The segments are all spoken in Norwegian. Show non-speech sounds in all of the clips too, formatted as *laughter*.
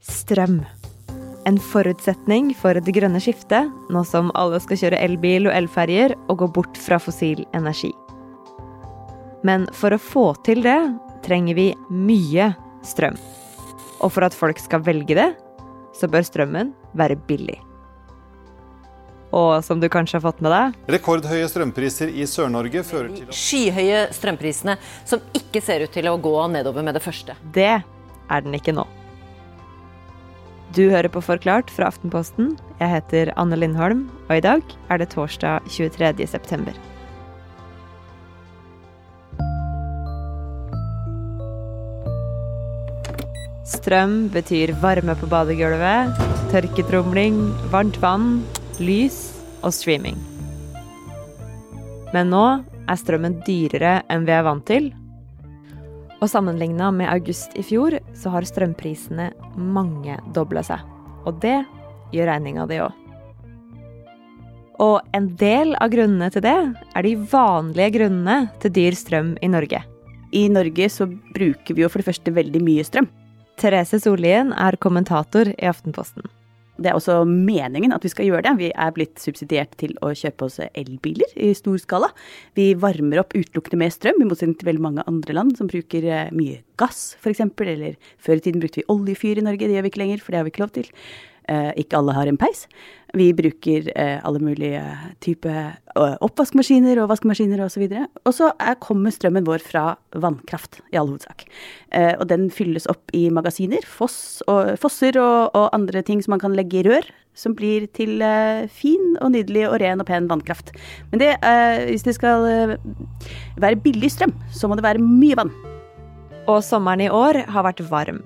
strøm. En forutsetning for det grønne skiftet, nå som alle skal kjøre elbil og elferjer og gå bort fra fossil energi. Men for å få til det trenger vi mye strøm. Og for at folk skal velge det, så bør strømmen være billig. Og som du kanskje har fått med deg Rekordhøye strømpriser i Sør-Norge fører til Skyhøye strømprisene som ikke ser ut til å gå nedover med det første. Det er den ikke nå. Du hører på Forklart fra Aftenposten. Jeg heter Anne Lindholm, og i dag er det torsdag 23. september. Strøm betyr varme på badegulvet, tørketromling, varmt vann, lys og streaming. Men nå er strømmen dyrere enn vi er vant til. Og sammenligna med august i fjor, så har strømprisene mangedobla seg. Og det gjør regninga di òg. Og en del av grunnene til det er de vanlige grunnene til dyr strøm i Norge. I Norge så bruker vi jo for det første veldig mye strøm. Therese Sollien er kommentator i Aftenposten. Det er også meningen at vi skal gjøre det. Vi er blitt subsidiert til å kjøpe oss elbiler i stor skala. Vi varmer opp utelukkende med strøm, i motsetning til veldig mange andre land som bruker eh, mye gass, f.eks. Eller før i tiden brukte vi oljefyr i Norge, det gjør vi ikke lenger, for det har vi ikke lov til. Eh, ikke alle har en peis. Vi bruker eh, alle mulige typer eh, oppvaskmaskiner og vaskemaskiner osv. Og så er, kommer strømmen vår fra vannkraft, i all hovedsak. Og den fylles opp i magasiner, foss og, fosser og, og, andre ting som man kan legge i rør. Som blir til fin og nydelig og ren og pen vannkraft. Men det, hvis det skal være billig strøm, så må det være mye vann. Og sommeren i år har vært varm.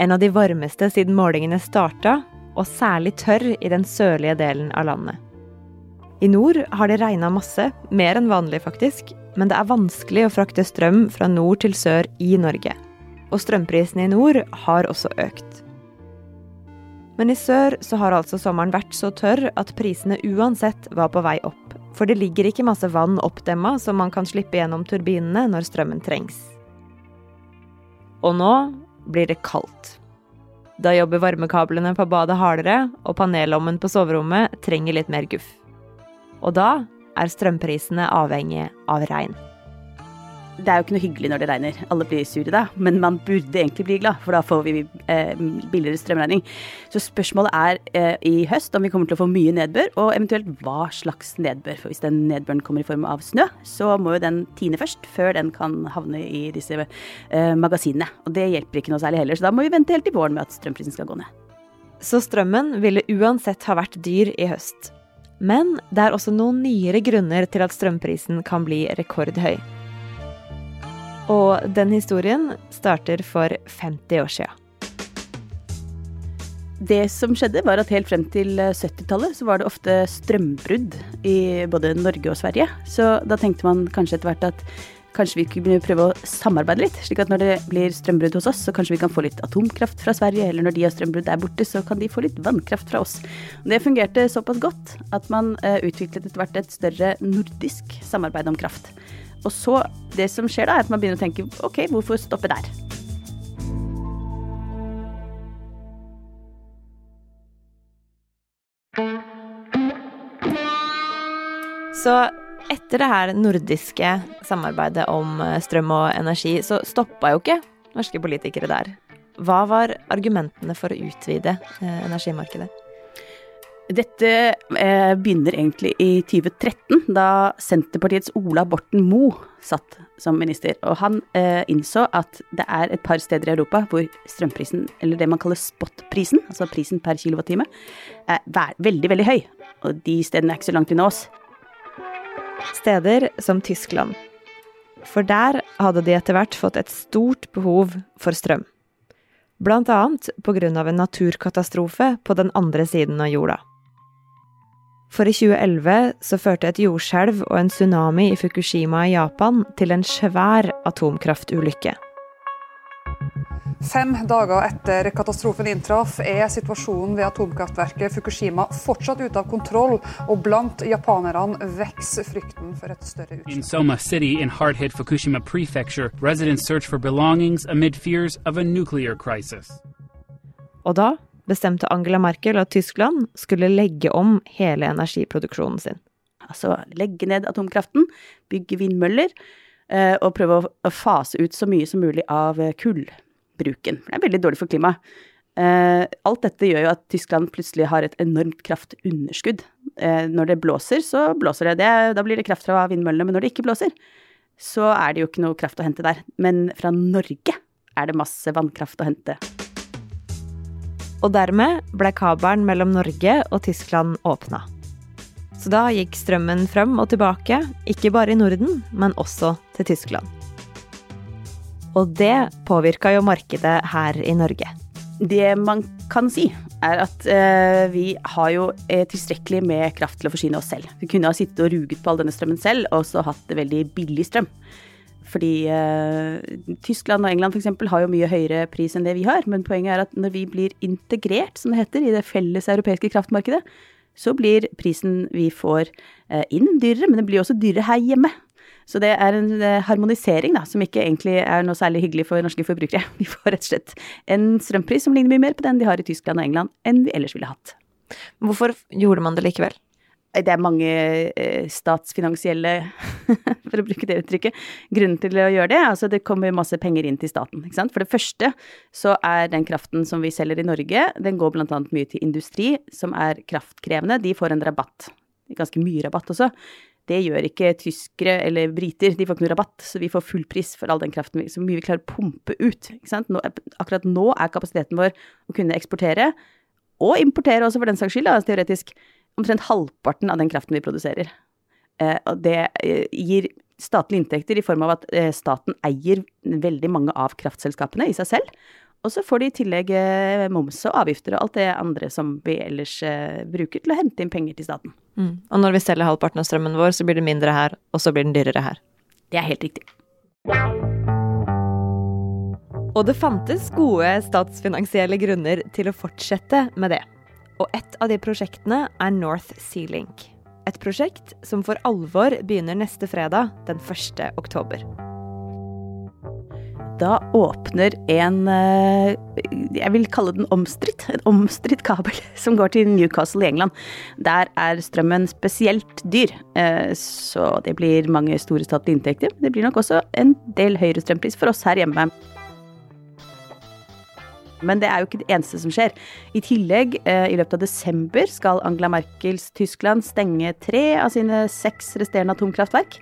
En av de varmeste siden målingene starta, og særlig tørr i den sørlige delen av landet. I nord har det regna masse, mer enn vanlig faktisk, men det er vanskelig å frakte strøm fra nord til sør i Norge. Og strømprisene i nord har også økt. Men i sør så har altså sommeren vært så tørr at prisene uansett var på vei opp. For det ligger ikke masse vann oppdemma som man kan slippe gjennom turbinene når strømmen trengs. Og nå blir det kaldt. Da jobber varmekablene på badet hardere, og panelommen på soverommet trenger litt mer guff. Og da er strømprisene avhengig av regn. Det er jo ikke noe hyggelig når det regner. Alle blir sure da, men man burde egentlig bli glad, for da får vi eh, billigere strømregning. Så spørsmålet er eh, i høst om vi kommer til å få mye nedbør, og eventuelt hva slags nedbør. For hvis den nedbøren kommer i form av snø, så må jo den tine først, før den kan havne i disse eh, magasinene. Og det hjelper ikke noe særlig heller, så da må vi vente helt til våren med at strømprisen skal gå ned. Så strømmen ville uansett ha vært dyr i høst. Men det er også noen nyere grunner til at strømprisen kan bli rekordhøy. Og den historien starter for 50 år sia. Det som skjedde, var at helt frem til 70-tallet så var det ofte strømbrudd i både Norge og Sverige. Så da tenkte man kanskje etter hvert at kanskje vi kunne prøve å samarbeide litt. Slik at når det blir strømbrudd hos oss, så kanskje vi kan få litt atomkraft fra Sverige. Eller når de har strømbrudd der borte, så kan de få litt vannkraft fra oss. Det fungerte såpass godt at man eh, utviklet etter hvert et større nordisk samarbeid om kraft. Og så, det som skjer da, er at man begynner å tenke ok, hvorfor stoppe der? Så etter det her nordiske samarbeidet om eh, strøm og energi, så stoppa jo ikke norske politikere der. Hva var argumentene for å utvide eh, energimarkedet? Dette eh, begynner egentlig i 2013, da Senterpartiets Ola Borten Moe satt som minister. Og han eh, innså at det er et par steder i Europa hvor strømprisen, eller det man kaller spotprisen, altså prisen per kilowattime, er veldig, veldig høy. Og de stedene er ikke så langt unna oss. Steder som Tyskland. For der hadde de etter hvert fått et stort behov for strøm. Blant annet av en naturkatastrofe på den andre siden av jorda. For i 2011 så førte et jordskjelv og en tsunami i Fukushima i Japan til en svær atomkraftulykke. Fem dager etter katastrofen inntraff, er situasjonen ved atomkraftverket Fukushima fortsatt ute av kontroll, og blant japanerne vokser frykten for et større utslipp. In Soma City in hard-hit Fukushima prefecture, residents search for belongings amid fears of a nuclear crisis. Og da bestemte Angela Merkel at Tyskland skulle legge om hele energiproduksjonen sin. Altså legge ned atomkraften, bygge vindmøller eh, og prøve å fase ut så mye som mulig av eh, kullbruken. Det er veldig dårlig for klimaet. Eh, alt dette gjør jo at Tyskland plutselig har et enormt kraftunderskudd. Når det blåser, så blåser det. det. Da blir det kraft fra vindmøllene. Men når det ikke blåser, så er det jo ikke noe kraft å hente der. Men fra Norge er det masse vannkraft å hente. Og dermed ble kabelen mellom Norge og Tyskland åpna. Så da gikk strømmen frem og tilbake, ikke bare i Norden, men også til Tyskland. Og det påvirka jo markedet her i Norge. Det man kan si, er at eh, vi har jo eh, tilstrekkelig med kraft til å forsyne oss selv. Vi kunne ha sittet og ruget på all denne strømmen selv, og så hatt veldig billig strøm. Fordi eh, Tyskland og England f.eks. har jo mye høyere pris enn det vi har. Men poenget er at når vi blir integrert, som det heter, i det felles europeiske kraftmarkedet, så blir prisen vi får eh, inn dyrere, men det blir også dyrere her hjemme. Så det er en harmonisering da, som ikke egentlig er noe særlig hyggelig for norske forbrukere. *laughs* Vi får rett og slett en strømpris som ligner mye mer på den de har i Tyskland og England enn vi ellers ville hatt. Hvorfor gjorde man det likevel? Det er mange eh, statsfinansielle, *laughs* for å bruke det uttrykket, grunner til å gjøre det. Altså det kommer masse penger inn til staten. ikke sant? For det første så er den kraften som vi selger i Norge, den går blant annet mye til industri som er kraftkrevende. De får en rabatt. Ganske mye rabatt også. Det gjør ikke tyskere eller briter, de får ikke noe rabatt, så vi får full pris for all den kraften, så mye vi klarer å pumpe ut. ikke sant? Nå, akkurat nå er kapasiteten vår å kunne eksportere, og importere også for den saks skyld, da, teoretisk, omtrent halvparten av den kraften vi produserer. Eh, og det eh, gir statlige inntekter i form av at eh, staten eier veldig mange av kraftselskapene i seg selv. Og så får de i tillegg moms og avgifter og alt det andre som vi ellers bruker til å hente inn penger til staten. Mm. Og når vi selger halvparten av strømmen vår, så blir det mindre her, og så blir den dyrere her. Det er helt riktig. Og det fantes gode statsfinansielle grunner til å fortsette med det. Og et av de prosjektene er North Sea Link. Et prosjekt som for alvor begynner neste fredag, den 1. oktober. Da åpner en eh, jeg vil kalle den omstridt, en omstridt kabel *laughs* som går til Newcastle i England. Der er strømmen spesielt dyr, eh, så det blir mange store statlige inntekter. Det blir nok også en del høyere strømpris for oss her hjemme. Men det er jo ikke det eneste som skjer. I tillegg, eh, i løpet av desember, skal Angela Merkels Tyskland stenge tre av sine seks resterende atomkraftverk.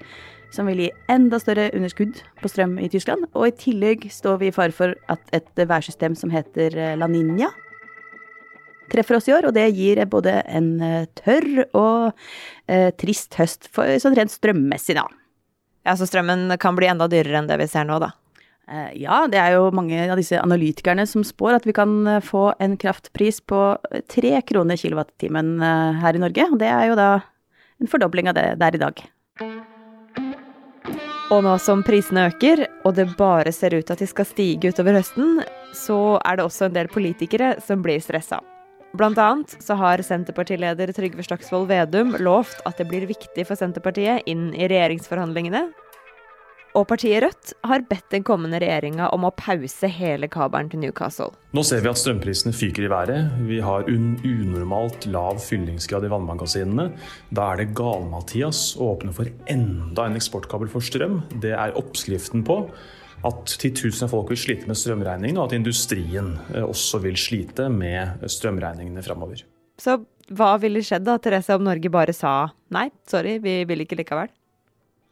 Som vil gi enda større underskudd på strøm i Tyskland. Og i tillegg står vi i fare for at et værsystem som heter eh, La Ninja, treffer oss i år. Og det gir både en eh, tørr og eh, trist høst, for, sånn rent strømmessig, da. Ja, Så strømmen kan bli enda dyrere enn det vi ser nå, da? Eh, ja, det er jo mange av disse analytikerne som spår at vi kan eh, få en kraftpris på tre kroner kilowattimen eh, her i Norge. Og det er jo da en fordobling av det det er i dag. Og nå som prisene øker, og det bare ser ut til at de skal stige utover høsten, så er det også en del politikere som blir stressa. Blant annet så har Senterpartileder Trygve Slagsvold Vedum lovt at det blir viktig for Senterpartiet inn i regjeringsforhandlingene og partiet Rødt har bedt den kommende regjeringa om å pause hele kabelen til Newcastle. Nå ser vi at strømprisene fyker i været. Vi har un unormalt lav fyllingsgrad i vannmagasinene. Da er det gal-Mathias å åpne for enda en eksportkabel for strøm. Det er oppskriften på at titusener av folk vil slite med strømregningene, og at industrien eh, også vil slite med strømregningene framover. Så hva ville skjedd da, Therese, om Norge bare sa nei, sorry, vi vil ikke likevel?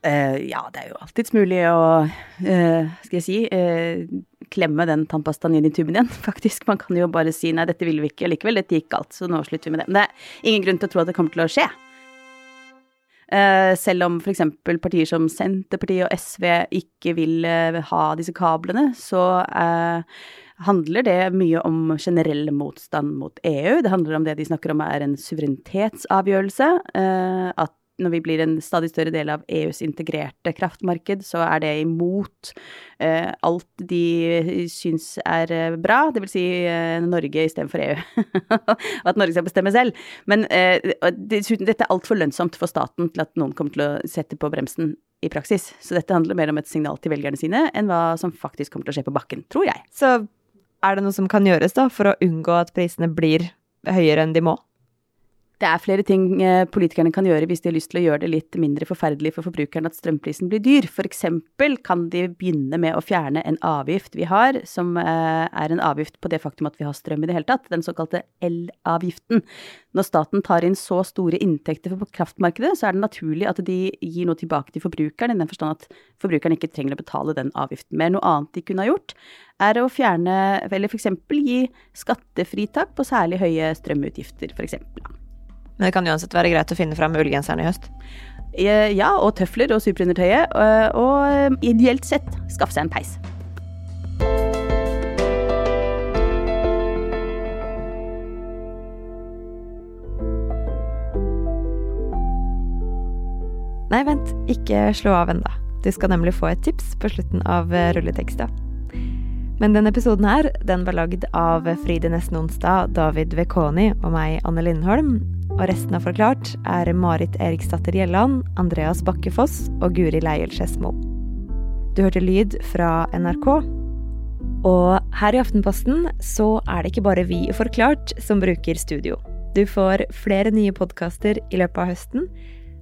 Uh, ja, det er jo alltids mulig å, uh, skal jeg si, uh, klemme den tannpastaen inn i tuben igjen, *laughs* faktisk. Man kan jo bare si nei, dette ville vi ikke likevel, dette gikk galt, så nå slutter vi med det. Men det er ingen grunn til å tro at det kommer til å skje. selv om f.eks. partier som Senterpartiet og SV ikke vil ha disse kablene, så handler det mye om generell motstand mot EU. Det handler om det de snakker om er en suverenitetsavgjørelse. at når vi blir en stadig større del av EUs integrerte kraftmarked, så er det imot eh, alt de syns er eh, bra, dvs. Si, eh, Norge istedenfor EU. *laughs* at Norge skal bestemme selv. Men eh, dette er altfor lønnsomt for staten til at noen kommer til å sette på bremsen i praksis. Så dette handler mer om et signal til velgerne sine enn hva som faktisk kommer til å skje på bakken, tror jeg. Så er det noe som kan gjøres da for å unngå at prisene blir høyere enn de må? Det er flere ting eh, politikerne kan gjøre hvis de har lyst til å gjøre det litt mindre forferdelig for forbrukeren at strømprisen blir dyr. For eksempel kan de begynne med å fjerne en avgift vi har, som eh, er en avgift på det faktum at vi har strøm i det hele tatt, den såkalte elavgiften. Når staten tar inn så store inntekter på kraftmarkedet, så er det naturlig at de gir noe tilbake til forbrukeren, i den forstand at forbrukeren ikke trenger å betale den avgiften mer. Noe annet de kunne ha gjort, er å fjerne, eller f.eks. gi skattefritak på særlig høye strømutgifter, f.eks. Men det kan uansett være greit å finne fram ullgenseren i høst. Eh, Ja, og tøfler og superundertøyet, og, og eh, ideelt sett skaffe seg en peis. Nei, vent, ikke slå av enda. Du skal nemlig få et tips på slutten av eh, rulleteksta. Men denne episoden her, den var lagd av Fride Nesten Onsdag, David Vekoni og meg, Anne Lindholm. Og resten av Forklart er Marit Eriksdatter Gjelland, Andreas Bakkefoss og Guri Leiel Skedsmo. Du hørte lyd fra NRK. Og her i Aftenposten så er det ikke bare vi i Forklart som bruker studio. Du får flere nye podkaster i løpet av høsten.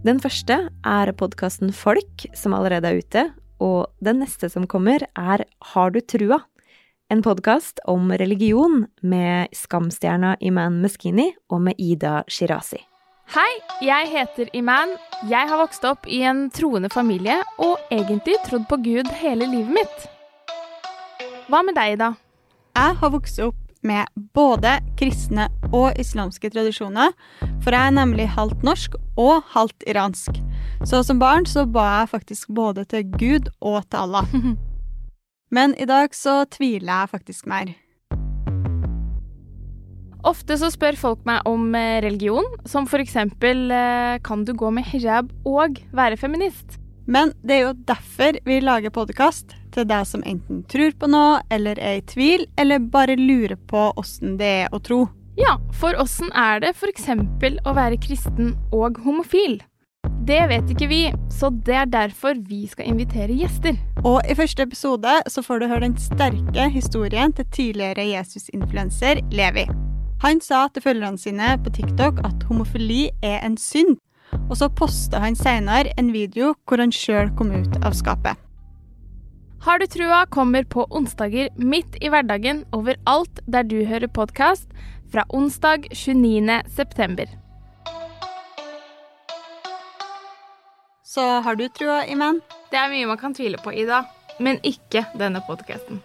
Den første er podkasten Folk, som allerede er ute. Og den neste som kommer, er Har du trua? En podkast om religion med Skamstjerna Iman Meskini og med Ida Shirazi. Hei, jeg heter Iman. Jeg har vokst opp i en troende familie og egentlig trodd på Gud hele livet mitt. Hva med deg, Ida? Jeg har vokst opp med både kristne og islamske tradisjoner, for jeg er nemlig halvt norsk og halvt iransk. Så som barn så ba jeg faktisk både til Gud og til Allah. *laughs* Men i dag så tviler jeg faktisk mer. Ofte så spør folk meg om eh, religion, som eksempel eh, kan du gå med hijab og være feminist? Men det er jo derfor vi lager podkast, til deg som enten tror på noe, eller er i tvil, eller bare lurer på åssen det er å tro. Ja, for åssen er det eksempel å være kristen og homofil? Det vet ikke vi, så det er derfor vi skal invitere gjester. Og i første episode så får du høre den sterke historien til tidligere Jesus-influenser Levi. Han sa til følgerne sine på TikTok at homofili er en synd, og så posta han senere en video hvor han sjøl kom ut av skapet. Har du trua kommer på onsdager midt i hverdagen overalt der du hører podkast, fra onsdag 29. september. Så har du trua, Iman? Det er mye man kan tvile på, Ida, men ikke denne podkasten.